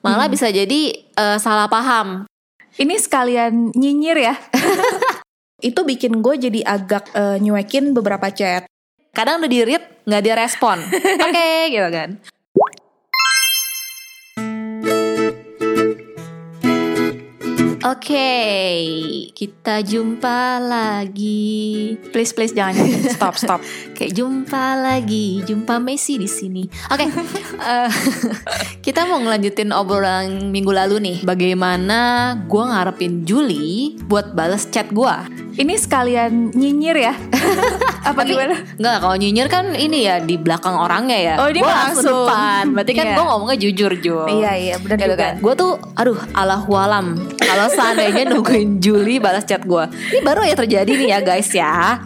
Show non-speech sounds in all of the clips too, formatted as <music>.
malah bisa jadi eh, salah paham. Ini sekalian nyinyir ya. <laughs> itu bikin gue jadi agak eh, nyuekin beberapa chat. Kadang udah di read nggak dia respon. <laughs> Oke, gitu kan. Oke, kita jumpa lagi. Please please jangan. Stop stop. <laughs> Kayak jumpa lagi, jumpa Messi di sini. Oke, <laughs> eh, <laughs> kita mau ngelanjutin obrolan minggu lalu nih. Bagaimana gue ngarepin Juli buat bales chat gue. Ini sekalian nyinyir ya. <laughs> Apa Tapi gimana? Enggak, kalau nyinyir kan ini ya di belakang orangnya ya. Oh, ini Gua langsung langsung. depan. Berarti kan Iya. gue ngomongnya jujur, Jul. Iya iya benar Gitu juga. kan. Gue tuh, aduh, alam Kalau seandainya nungguin Juli balas chat gue, ini baru ya terjadi nih ya guys ya.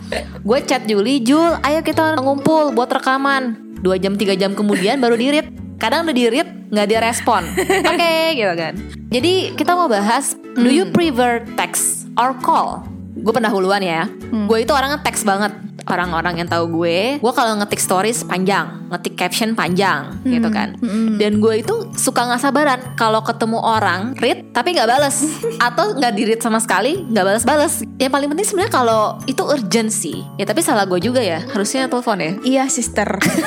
Gue chat Juli, Jul, ayo kita ngumpul buat rekaman. Dua jam tiga jam kemudian baru di read. Kadang udah di read nggak dia respon. <laughs> Oke, gitu kan. Jadi kita mau bahas, do you prefer text or call? Gue pendahuluan ya. Gue itu orangnya teks banget. Orang-orang yang tahu gue, gue kalau ngetik stories panjang, ngetik caption panjang, gitu kan. Dan gue itu suka nggak sabaran kalau ketemu orang read tapi nggak balas <laughs> atau nggak di read sama sekali, nggak balas-balas. Yang paling penting sebenarnya kalau itu urgency. Ya tapi salah gue juga ya. Harusnya telepon ya. Iya sister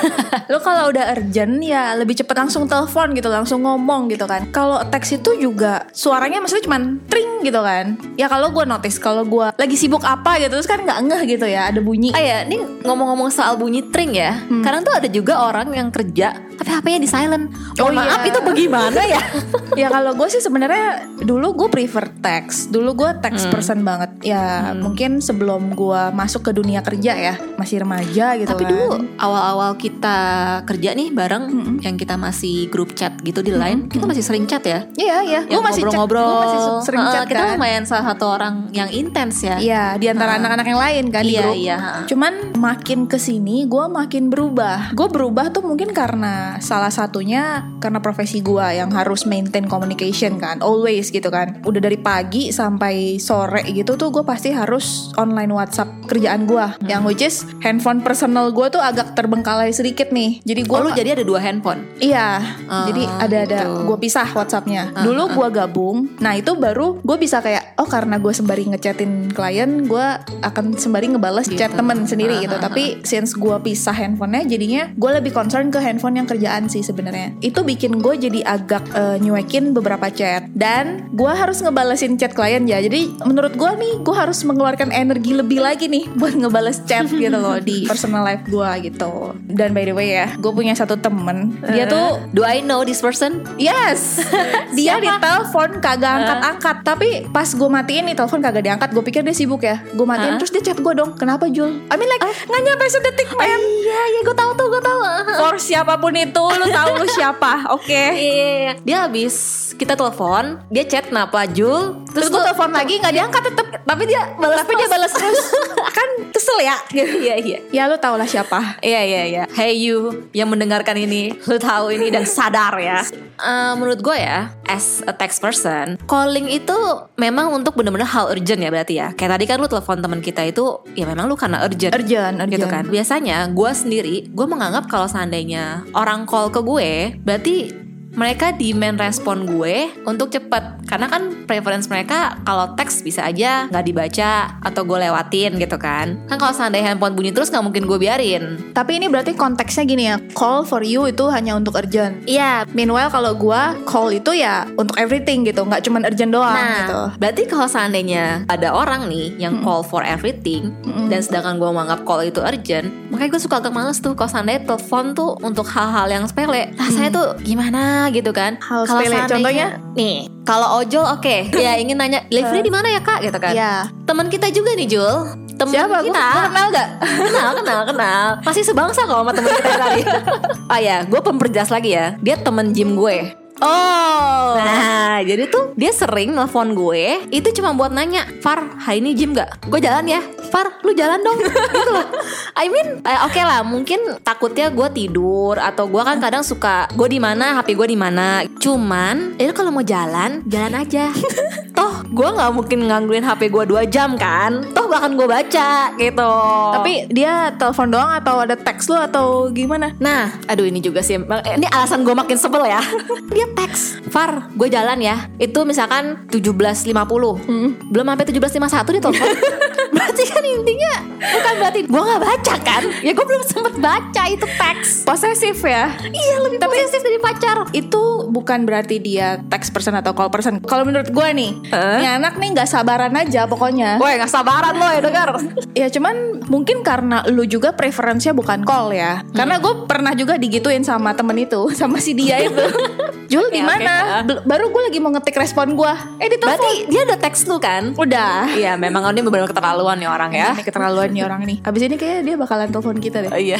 <laughs> Lo kalau udah urgent ya lebih cepet langsung telepon gitu Langsung ngomong gitu kan Kalau teks itu juga suaranya maksudnya cuman tring gitu kan Ya kalau gue notice Kalau gue lagi sibuk apa gitu Terus kan nggak ngeh gitu ya Ada bunyi Ah ya, ini ngomong-ngomong soal bunyi tring ya. Kadang tuh ada juga orang yang kerja tapi HP-nya di silent. Oh Oh maaf iya. itu bagaimana ya? <laughs> ya kalau gue sih sebenarnya dulu gue prefer teks dulu gue teks Hmm. person banget ya mungkin sebelum gue masuk ke dunia kerja ya masih remaja gitu Tapi kan dulu awal-awal kita kerja nih bareng yang kita masih grup chat gitu di line, kita masih sering chat ya. iya iya gue masih ngobrol-ngobrol. gue masih sering Heeh, chat kita kan lumayan salah satu orang yang intens ya. Iya, di antara anak-anak yang lain kan di Iya, grup. iya. Cuman makin ke sini gue makin berubah. Gue berubah tuh mungkin karena salah satunya karena profesi gue yang harus maintain communication kan, always gitu kan. Udah dari pagi sampai sore gitu tuh gue pasti harus online WhatsApp kerjaan gue. Hmm. Yang which is handphone personal gue tuh agak terbengkalai sedikit nih. Jadi gue Oh, lu jadi ada dua handphone. Iya, Oh, jadi ada ada gitu. gue pisah WhatsAppnya. Dulu gue gabung, nah itu baru gue bisa kayak oh karena gue sembari ngechatin klien, gue akan sembari ngebales chat temen sendiri gitu. Tapi since gue pisah handphonenya, jadinya gue lebih concern ke handphone yang kerjaan sih sebenarnya. Itu bikin gue jadi agak eh, nyuekin beberapa chat dan gue harus ngebalesin chat klien ya. Jadi menurut gue nih, gue harus mengeluarkan energi lebih lagi nih buat ngebales chat <laughs> gitu loh di personal life gue gitu. Dan by the way ya, gue punya satu temen, dia tuh Do I know this person? Yes, <laughs> dia ditelepon kagak angkat-angkat. Tapi pas gue matiin nih telepon kagak diangkat, gue pikir dia sibuk ya. Gue matiin terus dia chat gue dong. Kenapa Jul? I mean like nggak nyampe sedetik men. Iya, iya, gue tahu tuh, gue tahu. For siapa pun itu, lu tahu lu siapa? <laughs> Oke. Iya, dia habis kita telepon, dia chat kenapa Jul? Terus gue telepon lagi nggak diangkat tetep. tapi dia balas Tapi dia balas terus. <laughs> kan kesel ya. Gitu. Iya, iya. Ya lu tau lah siapa. Iya iya iya. Hey you yang mendengarkan ini, lu tahu ini dan sadar ya. Eh, menurut gue ya, as a text person, calling itu memang untuk bener-bener hal urgent ya berarti ya. Kayak tadi kan lu telepon teman kita itu, ya memang lu karena urgent. Urgent, urgent. Gitu kan. Biasanya gue sendiri, gue menganggap kalau seandainya orang call ke gue, berarti mereka demand respon gue untuk cepet karena kan preference mereka kalau teks bisa aja nggak dibaca atau gue lewatin gitu kan kan kalau seandainya handphone bunyi terus nggak mungkin gue biarin Tapi ini berarti konteksnya gini ya. Call for you itu hanya untuk urgent. iya Meanwhile kalau gua call itu ya untuk everything gitu, nggak cuman urgent doang gitu. Nah, berarti kalau seandainya ada orang nih yang call for everything dan sedangkan gue menganggap call itu urgent, makanya gue suka agak males tuh kalau seandainya telepon tuh untuk hal-hal yang sepele. Rasanya tuh gimana gitu kan? Hal Kalau sepele, contohnya? nih, kalau ojol oke, <laughs> ya ingin nanya livery di mana ya kak gitu kan? Iya. Teman kita juga nih Jul, teman Siapa? Kita. gua kenal gak? <laughs> kenal, kenal, kenal. Masih sebangsa kok sama teman kita tadi. <laughs> oh ya, gue pemperjelas lagi ya. Dia temen gym gue. Oh. Nah, jadi tuh dia sering nelfon gue itu cuma buat nanya, "Far, hari ini gym gak? Gue jalan ya." "Far, lu jalan dong." <laughs> gitu loh. I mean, eh, oke lah, mungkin takutnya gue tidur atau gue kan kadang suka gue di mana, HP gue di mana. Cuman, ya kalau mau jalan, jalan aja. <laughs> Toh gue nggak mungkin ngangguin HP gue dua jam kan toh bahkan gue baca gitu Tapi dia telepon doang atau ada teks lu atau gimana? Nah, aduh ini juga sih eh, Ini alasan gue makin sebel ya <laughs> Dia teks. Far, gue jalan ya. Itu misalkan 17.50 Belum sampai 17.51 dia telepon Berarti kan intinya Bukan berarti gue gak baca kan Ya gue belum sempet baca itu teks Posesif ya. Iya lebih posesif dari pacar Itu bukan berarti dia teks person atau call person. Kalau menurut gue nih, Hah? ini anak nih nggak sabaran aja pokoknya. Woi gak sabaran lo ya denger <laughs> Ya cuman mungkin karena lu juga preferensinya bukan call ya. Karena gue pernah juga digituin sama temen itu, <laughs> sama si dia itu. <laughs> Jul di Oke, mana? Bel- Baru gue lagi mau ngetik respon gue. Eh ditelepon. Berarti dia udah teks lu kan udah. Iya memang ini benar keterlaluan nih orang ya Ini keterlaluan nih orang nih. Abis ini kayaknya dia bakalan telepon kita deh. Iya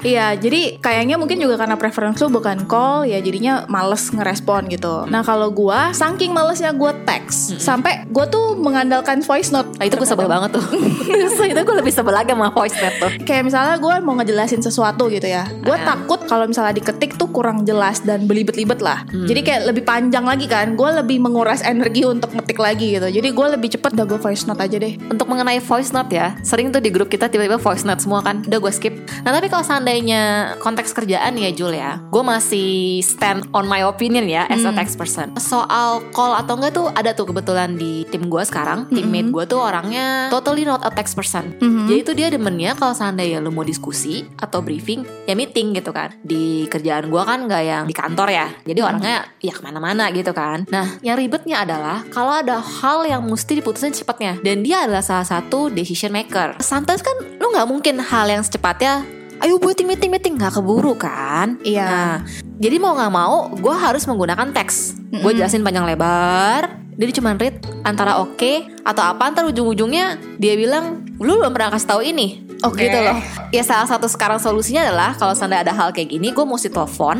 Iya, jadi kayaknya mungkin juga karena preference lu bukan call, ya jadinya males ngerespon gitu. Nah kalau gua, saking malesnya gua teks, sampai gua tuh mengandalkan voice note. Nah, itu gue sebel banget tuh <laughs> Itu gue lebih sebel lagi sama voice note tuh Kayak misalnya gua mau ngejelasin sesuatu gitu ya, gua Ah. takut kalau misalnya diketik tuh kurang jelas dan belibet-libet lah. Hmm. Jadi kayak lebih panjang lagi kan, gua lebih menguras energi untuk ngetik lagi gitu. Jadi gua lebih cepet udah gua voice note aja deh. Untuk mengenai voice note ya Sering tuh di grup kita tiba-tiba voice note semua kan Udah gue skip Nah tapi kalau seandainya konteks kerjaan ya Jul ya. Gue masih stand on my opinion ya As a text person. Soal call atau enggak tuh ada tuh kebetulan di tim gue sekarang. Teammate gue tuh orangnya totally not a text person. Jadi tuh dia demennya kalau seandainya lu mau diskusi Atau briefing Ya meeting gitu kan. Di kerjaan gue kan nggak yang di kantor ya. Jadi orangnya ya ke mana-mana gitu kan. Nah yang ribetnya adalah Kalau ada hal yang mesti diputusin cepatnya. Dan dia adalah salah satu decision maker. Sometimes kan lu nggak mungkin hal yang secepatnya Ayo buat meeting meeting meeting nggak keburu kan? Iya. Nah, jadi mau nggak mau, gue harus menggunakan teks. Gue jelasin panjang lebar. Dia cuma read antara oke atau apa. Ntar ujung-ujungnya dia bilang, lu belum pernah kasih tahu ini. Oke. Gitu loh. Ya salah satu sekarang solusinya adalah kalau seandainya ada hal kayak gini, gue mesti telepon,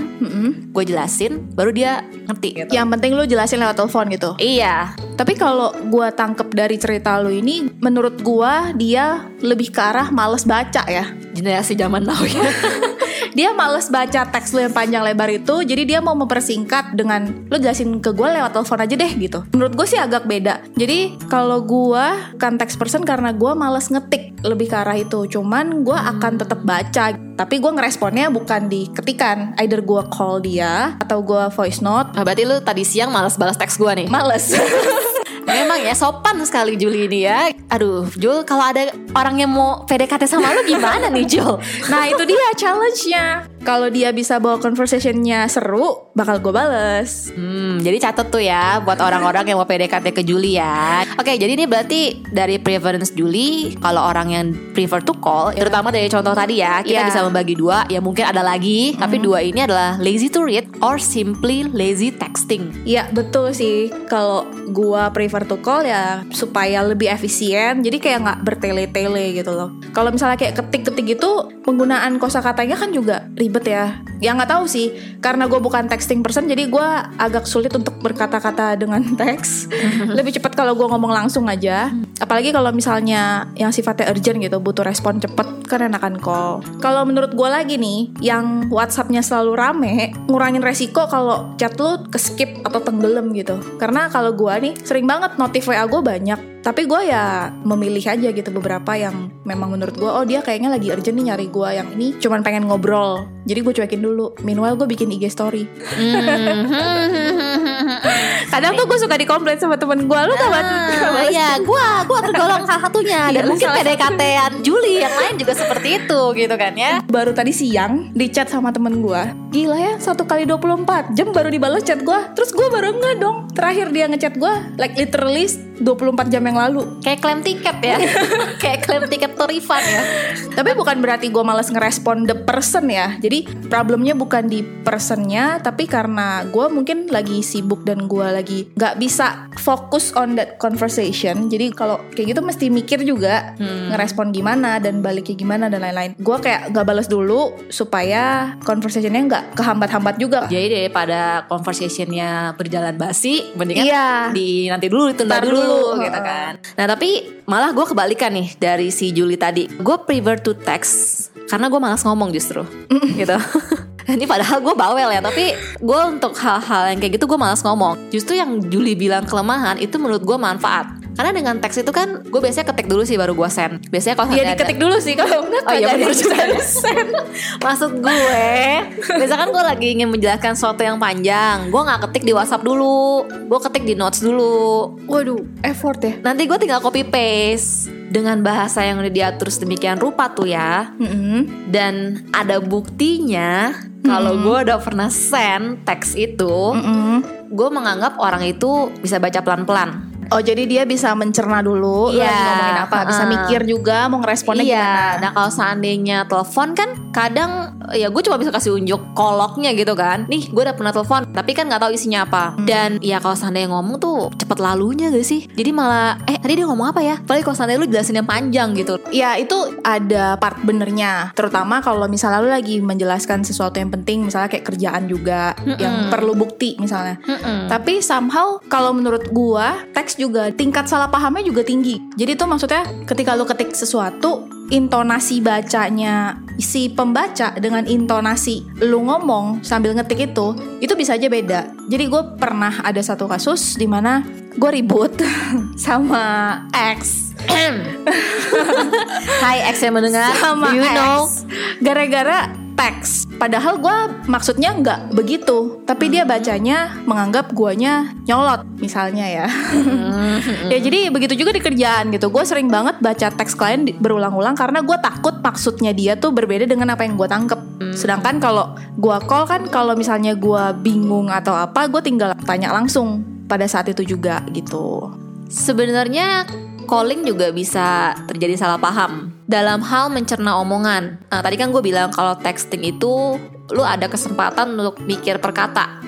gue jelasin, baru dia ngerti. Gitu. Yang penting lu jelasin lewat telepon gitu. Iya. Tapi kalau gua tangkep dari cerita lu ini, menurut gua dia lebih ke arah males baca ya. Generasi zaman now ya. <laughs> Dia males baca teks lu yang panjang lebar itu, jadi dia mau mempersingkat dengan lu jelasin ke gua lewat telepon aja deh gitu. Menurut gue sih agak beda. Jadi kalau gua kan teks person karena gua males ngetik lebih ke arah itu. Cuman gua akan tetap baca, tapi gua ngeresponnya bukan di ketikan. Either gua call dia atau gua voice note. Nah, berarti lu tadi siang malas balas teks gue nih. Males. <laughs> Memang ya sopan sekali Juli ini ya. Aduh, Jul kalau ada orang yang mau PDKT sama lu gimana nih Jul? Nah itu dia challenge-nya Kalau dia bisa bawa conversationnya seru Bakal gue bales Hmm, jadi catat tuh ya buat orang-orang yang mau PDKT ke Juli ya. Oke, jadi ini berarti dari preference Juli kalau orang yang prefer to call, terutama dari contoh tadi ya, kita Iya. bisa membagi dua. Ya mungkin ada lagi, tapi dua ini adalah lazy to read or simply lazy texting. Iya betul sih Kalau gue prefer to call ya Supaya lebih efisien Jadi kayak nggak bertele-tele gitu loh Kalau misalnya kayak ketik-ketik gitu Penggunaan kosakatanya kan juga ribet ya. Ya nggak tahu sih. Karena gue bukan texting person Jadi gue agak sulit untuk berkata-kata dengan <laughs> teks. <laughs> Lebih cepat kalau gue ngomong langsung aja. Apalagi kalau misalnya yang sifatnya urgent gitu Butuh respon cepet kan enakan call. Kalau menurut gue lagi nih Yang Whatsappnya selalu rame Ngurangin resiko kalau chat lu ke skip atau tenggelam gitu. Karena kalau gue nih sering banget notif WA gue banyak tapi gue ya memilih aja gitu beberapa yang memang menurut gue oh dia kayaknya lagi urgent nih nyari gue yang ini cuman pengen ngobrol. Jadi gue cuekin dulu. Meanwhile gue bikin IG story <laughs> kadang tuh gue suka dikomplain sama temen gue lu gak Ah, iya, gua gua tergolong salah satunya dan Iya, mungkin PDKT-an Juli yang lain juga seperti itu gitu kan ya. baru tadi siang di chat sama temen gue gila ya satu kali 24 jam baru dibalas chat gue terus gue baru nggak dong terakhir dia ngechat gue like literally 24 jam yang lalu Kayak klaim tiket ya. <laughs> Kayak klaim tiket to refund ya. Tapi bukan berarti gue males ngerespon the person ya. Jadi problemnya bukan di personnya, tapi karena gue mungkin lagi sibuk dan gue lagi nggak bisa fokus on that conversation. Jadi kalau kayak gitu mesti mikir juga ngerespon gimana dan baliknya gimana dan lain-lain. Gue kayak nggak balas dulu supaya conversationnya nggak kehambat-hambat juga. Jadi daripada conversationnya berjalan basi, mendingan Iya. di nanti dulu ditunda Ntar dulu, dulu, gitu heeh. kan. Nah tapi malah gue kebalikan nih dari si Juli tadi. Gue prefer to text karena gue malas ngomong justru, gitu. <laughs> Ini padahal gue bawel ya Tapi gue untuk hal-hal yang kayak gitu gue malas ngomong. Justru yang Juli bilang kelemahan Itu menurut gue manfaat karena dengan teks itu kan gue biasanya ketik dulu sih baru gue send. Biasanya kalau Iya diketik dulu sih kalau <laughs> enggak Oh iya bener ada juga ya. <laughs> Maksud gue Misalkan gue lagi ingin menjelaskan sesuatu yang panjang Gue gak ketik di whatsapp dulu Gue ketik di notes dulu Waduh, effort ya. Nanti gue tinggal copy paste Dengan bahasa yang udah diatur sedemikian rupa tuh ya Mm-mm. Dan ada buktinya Kalau gue udah pernah send teks itu Mm-mm. Gue menganggap orang itu bisa baca pelan-pelan Oh jadi dia bisa mencerna dulu lu Iya, lagi ngomongin apa, bisa uh-uh. mikir juga mau ngeresponnya iya, gimana. nah kalau seandainya telepon kan kadang ya gue cuma bisa kasih unjuk koloknya gitu kan. Nih gue udah pernah telepon, tapi kan nggak tahu isinya apa. Hmm. Dan ya kalau seandainya ngomong tuh cepet lalunya gak sih? Jadi malah eh tadi dia ngomong apa ya? Paling kalau seandainya lu jelasin yang panjang gitu. Ya itu ada part benernya Terutama kalau misalnya lu lagi menjelaskan sesuatu yang penting Misalnya kayak kerjaan juga Yang perlu bukti misalnya Mm-mm. Tapi somehow kalau menurut gua Teks juga tingkat salah pahamnya juga tinggi Jadi tuh maksudnya ketika lu ketik sesuatu Intonasi bacanya si pembaca dengan intonasi lu ngomong sambil ngetik itu Itu bisa aja beda. Jadi gue pernah ada satu kasus di mana gue ribut <laughs> sama ex <laughs> Hai X yang mendengar, sama you ex know. gara-gara teks. Padahal gua maksudnya nggak begitu tapi dia bacanya menganggap guanya nyolot misalnya ya. <laughs> Ya jadi begitu juga di kerjaan gitu. Gue sering banget baca teks klien berulang-ulang karena gue takut maksudnya dia tuh berbeda dengan apa yang gue tangkep. Sedangkan kalau gua call kan kalau misalnya gua bingung atau apa gue tinggal tanya langsung pada saat itu juga gitu. Sebenarnya calling juga bisa terjadi salah paham dalam hal mencerna omongan. Nah, tadi kan gue bilang kalau texting itu lu ada kesempatan untuk mikir per kata.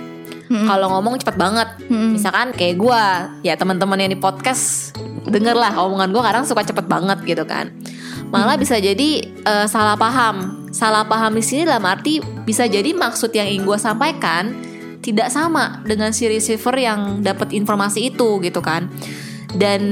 Kalau ngomong cepet banget. Misalkan kayak gue, ya teman-teman yang di podcast denger lah omongan gue kadang suka cepet banget gitu kan. Malah bisa jadi eh, salah paham. Salah paham di sini dalam arti bisa jadi maksud yang ingin gue sampaikan tidak sama dengan si receiver yang dapat informasi itu gitu kan dan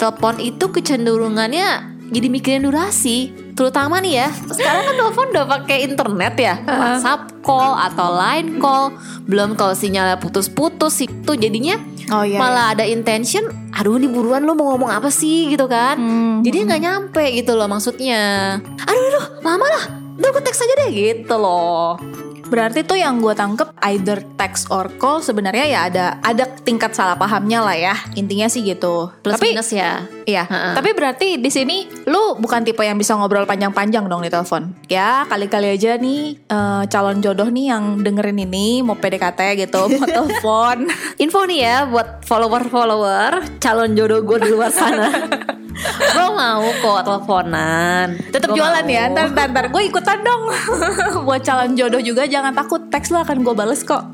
telepon itu kecenderungannya jadi mikirin durasi terutama nih ya sekarang kan telepon udah pakai internet ya <laughs> WhatsApp call atau line call belum kalau sinyalnya putus-putus itu jadinya Oh, iya, malah ada intention aduh ini buruan lo mau ngomong apa sih? gitu kan. Hmm, jadi nggak nyampe gitu loh maksudnya. Aduh aduh lama lah udah gue teks aja deh gitu loh. Berarti tuh yang gue tangkep either text or call sebenarnya ya ada ada tingkat salah pahamnya lah ya intinya sih gitu. plus tapi minus ya iya. Ha-ha. Tapi berarti di sini lu bukan tipe yang bisa ngobrol panjang-panjang dong di telepon. Ya kali-kali aja nih eh, calon jodoh nih yang dengerin ini mau PDKT gitu mau <laughs> telepon. Info nih ya buat follower-follower calon jodoh gue di luar sana. <laughs> gue mau kok teleponan. Tetap jualan mau. ya. Ntar ntar, ntar. gue ikutan dong. <laughs> Buat calon jodoh juga jangan takut teks lu akan gue bales kok.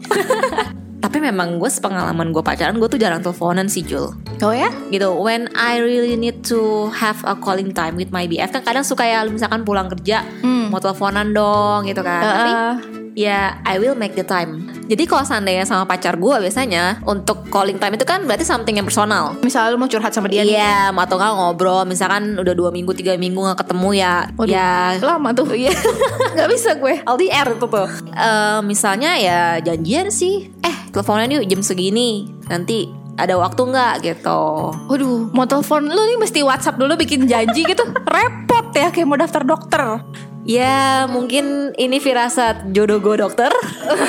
Tapi memang gue sepengalaman gue pacaran gue tuh jarang teleponan sih Jul. Oh ya? Gitu. When I really need to have a calling time with my BF kan kadang suka ya misalkan pulang kerja Hmm. mau teleponan dong gitu kan. Tapi Heeh. Ya I will make the time. Jadi kalau seandainya sama pacar gue biasanya untuk calling time itu kan berarti something yang personal. Misalnya lu mau curhat sama dia. Iya, atau nggak ngobrol, misalkan udah dua minggu tiga minggu nggak ketemu ya, Waduh, ya lama tuh. Iya. <laughs> Gak bisa gue. LDR itu tuh. Eh, misalnya ya janjian sih, eh teleponan yuk jam segini, nanti ada waktu nggak gitu. Waduh, mau telepon lu nih mesti WhatsApp dulu bikin janji gitu. <laughs> Repot ya kayak mau daftar dokter. Ya mungkin ini firasat jodoh gue dokter.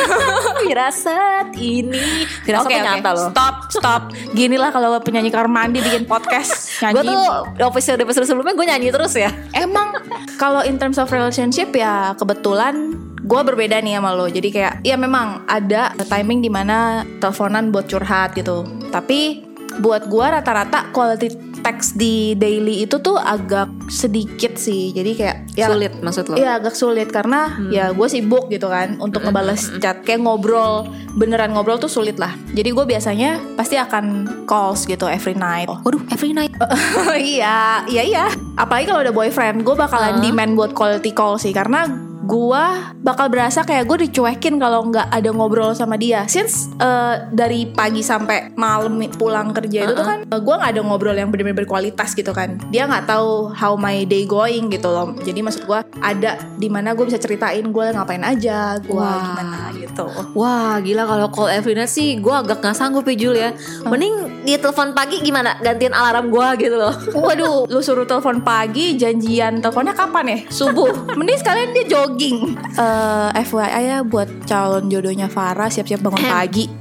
<laughs> firasat ini, firasat tuh oke. nyata loh. Stop, stop. Gini lah kalau penyanyi kamar mandi bikin podcast <laughs> Gue nyanyi. tuh episode episode sebelumnya gue nyanyi terus ya. Emang kalau in terms of relationship ya kebetulan gue berbeda nih sama lo. Jadi kayak ya memang ada timing di mana teleponan buat curhat gitu. Tapi buat gue rata-rata quality text di daily itu tuh agak sedikit sih. Jadi kayak ya Sulit maksud lo? Iya agak sulit karena ya gue sibuk gitu kan untuk ngebales chat kayak ngobrol beneran ngobrol tuh sulit lah. Jadi gue biasanya pasti akan calls gitu every night. Oh. Waduh, every night. <laughs> iya, iya iya. Apalagi kalau udah boyfriend, gue bakalan Huh? demand buat quality call sih karena gua bakal berasa kayak gue dicuekin kalau nggak ada ngobrol sama dia. Since uh, dari pagi sampai malam pulang kerja itu tuh kan uh, gua nggak ada ngobrol yang benar-benar berkualitas gitu kan. Dia nggak tahu how my day going gitu loh. Jadi maksud gua ada di mana gue bisa ceritain gue ngapain aja, gue gimana gitu. Wah gila kalau call every night sih gue agak gak sanggup ya Jul ya Mending dia telepon pagi gimana gantiin alarm gue gitu loh <laughs> Waduh, lu suruh telepon pagi, janjian teleponnya kapan ya? Subuh. Mending sekalian dia jogging. Eh, FYI ya buat calon jodohnya Farah siap-siap bangun pagi. <laughs>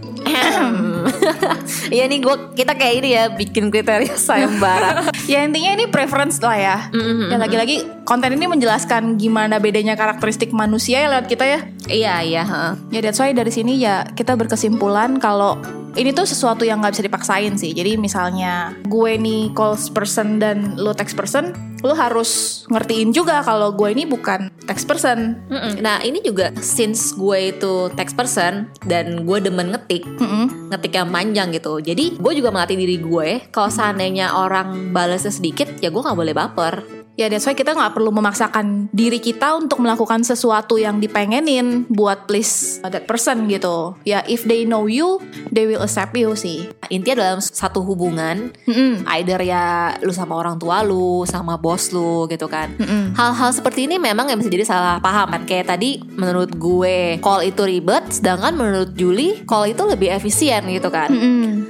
Iya nih gue kita kayak ini ya bikin kriteria sayembara <laughs> ya intinya ini preference lah ya. Mm-hmm. Ya lagi-lagi konten ini menjelaskan gimana bedanya karakteristik manusia ya lewat kita ya. Iya iya. Ya that's why dari sini ya kita berkesimpulan kalau ini tuh sesuatu yang nggak bisa dipaksain sih. Jadi misalnya gue nih calls person dan lo text person, lo harus ngertiin juga kalau gue ini bukan text person. Mm-mm. Nah ini juga since gue itu text person dan gue demen ngetik Mm-mm. ngetik yang panjang gitu jadi gue juga melatih diri gue kalau seandainya orang balasnya sedikit ya gue nggak boleh baper Ya that's why kita nggak perlu memaksakan diri kita untuk melakukan sesuatu yang dipengenin buat please that person gitu. Ya if they know you, they will accept you sih. intinya dalam satu hubungan Mm-mm. either ya lu sama orang tua lu sama bos lu gitu kan Mm-mm. hal-hal seperti ini memang yang bisa jadi salah paham kan kayak tadi menurut gue call itu ribet sedangkan menurut Julie call itu lebih efisien gitu kan.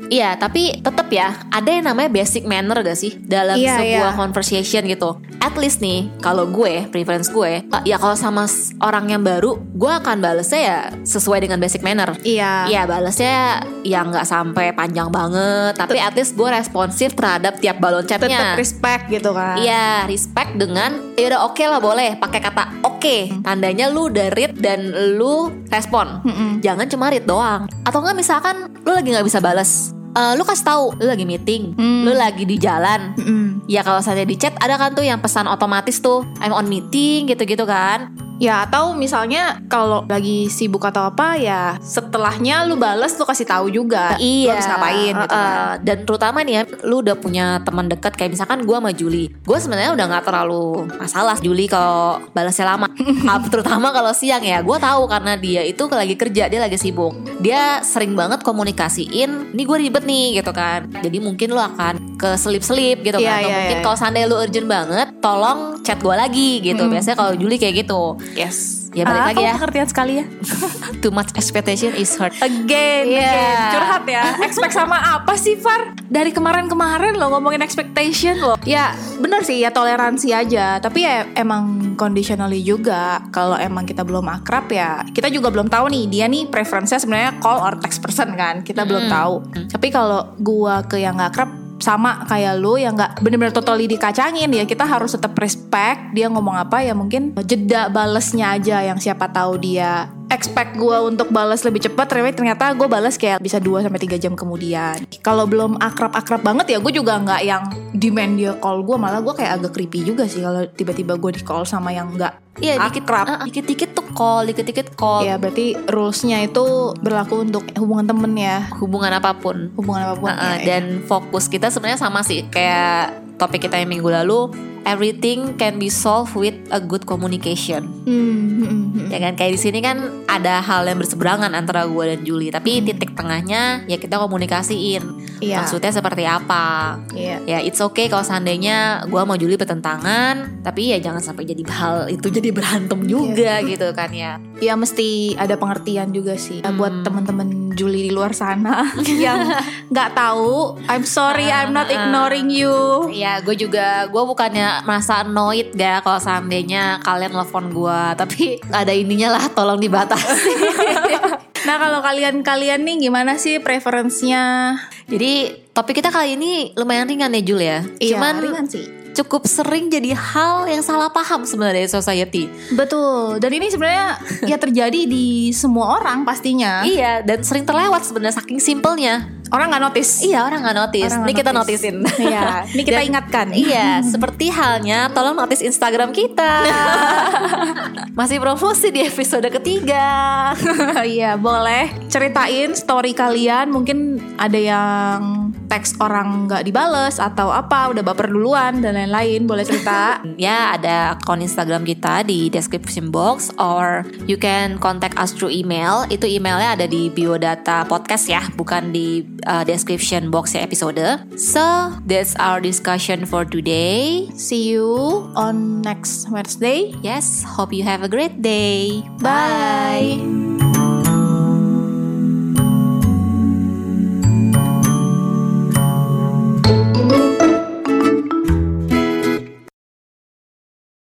Iya, tapi tetap ya ada yang namanya basic manner gak sih dalam Iya, sebuah iya. conversation gitu. At least nih, kalau gue preference gue, uh, ya kalau sama orang yang baru, gue akan balesnya ya sesuai dengan basic manner. Iya. Iya, balesnya ya nggak sampai panjang banget, tapi at least gue responsif terhadap tiap balon Tetap chatnya. respect gitu kan. Iya, respect dengan ya udah oke lah boleh pakai kata oke. Tandanya lu udah read dan lu respon. Mm-mm. Jangan cuma read doang. Atau enggak misalkan lu lagi nggak bisa balas. Eh, lu kasih tahu lu lagi meeting, Hmm. lu lagi di jalan. Mm-mm. Ya kalau saya di chat ada kan tuh yang pesan otomatis tuh I'm on meeting gitu-gitu kan. Ya atau misalnya kalau lagi sibuk atau apa ya setelahnya lu bales lu kasih tahu juga. Lu habis ngapain gitu uh, kan. uh, Dan terutama nih ya, lu udah punya teman dekat kayak misalkan gue sama Juli. Gue sebenarnya udah nggak terlalu masalah Juli kalau balasnya lama. <laughs> Terutama kalau siang ya, gue tahu karena dia itu lagi kerja, dia lagi sibuk. Dia sering banget komunikasiin, ini gue ribet nih gitu kan. Jadi mungkin lu akan ke selip-selip gitu Iya, kan. Atau iya, mungkin iya. kalau seandainya lu urgent banget, tolong chat gue lagi gitu. Mm. Biasanya kalau Juli kayak gitu. Yes. Ya, balik Ah, lagi ya. pengertian sekali ya. <laughs> Too much expectation is hurt. Again, Iya. again. Curhat ya. <laughs> Expect sama apa sih, Far? Dari kemarin-kemarin lo ngomongin expectation lo. Ya, bener sih ya toleransi aja. Tapi ya emang conditionally juga. Kalau emang kita belum akrab ya, kita juga belum tahu nih dia nih preference-nya sebenarnya call or text person kan. Kita belum tahu. Tapi kalau gua ke yang gak akrab sama kayak lu yang nggak bener-bener totally dikacangin ya kita harus tetap respect dia ngomong apa ya mungkin jeda balesnya aja yang siapa tahu dia expect gue untuk balas lebih cepat tapi ternyata gue balas kayak bisa 2 sampai tiga jam kemudian kalau belum akrab-akrab banget ya gue juga nggak yang demand dia call gue malah gue kayak agak creepy juga sih kalau tiba-tiba gue di call sama yang nggak Iya dikit akrab dikit-dikit tuh call, dikit-dikit call. ya berarti rulesnya itu berlaku untuk hubungan temen ya Hubungan apa pun. hubungan apa pun Uh-uh, ya, ya. dan fokus kita sebenarnya sama sih kayak topik kita yang minggu lalu everything can be solved with a good communication. Hmm, hmm, hmm, hmm. ya kan? Kayak di sini kan ada hal yang berseberangan antara gue dan Juli tapi titik tengahnya ya kita komunikasiin. Iya. maksudnya seperti apa? Iya. ya it's okay kalau seandainya gue mau Juli bertentangan. Tapi ya jangan sampai jadi hal itu jadi berantem juga gitu kan ya. Ya mesti ada pengertian juga sih. Ya, buat temen-temen Juli di luar sana <laughs> yang nggak tahu I'm sorry I'm not Ah, ah. ignoring you. Ya gue juga gue bukannya merasa annoyed ya kalau seandainya kalian telepon gue tapi ada ininya lah tolong dibatasi. <laughs> nah kalau kalian-kalian nih gimana sih preferensinya Jadi topik kita kali ini lumayan ringan ya Jul ya. Cuman Iya, ringan sih cukup sering jadi hal yang salah paham sebenarnya society. betul dan ini sebenarnya ya terjadi di semua orang pastinya Iya dan sering terlewat sebenarnya saking simpelnya. Orang nggak notice Iya orang nggak notice. Orang Ini nggak kita notice. noticein. Iya, <laughs> ini kita Dan- ingatkan. Iya, <laughs> seperti halnya tolong notice Instagram kita. <laughs> Masih promosi di episode ketiga. Iya boleh ceritain story kalian mungkin ada yang teks orang nggak dibales atau apa udah baper duluan dan lain-lain boleh cerita Ya ada akun Instagram kita di description box or you can contact us through email. Itu emailnya ada di biodata podcast ya, bukan di uh, description box episode. So that's our discussion for today. see you on next Wednesday Yes, hope you have a great day. bye.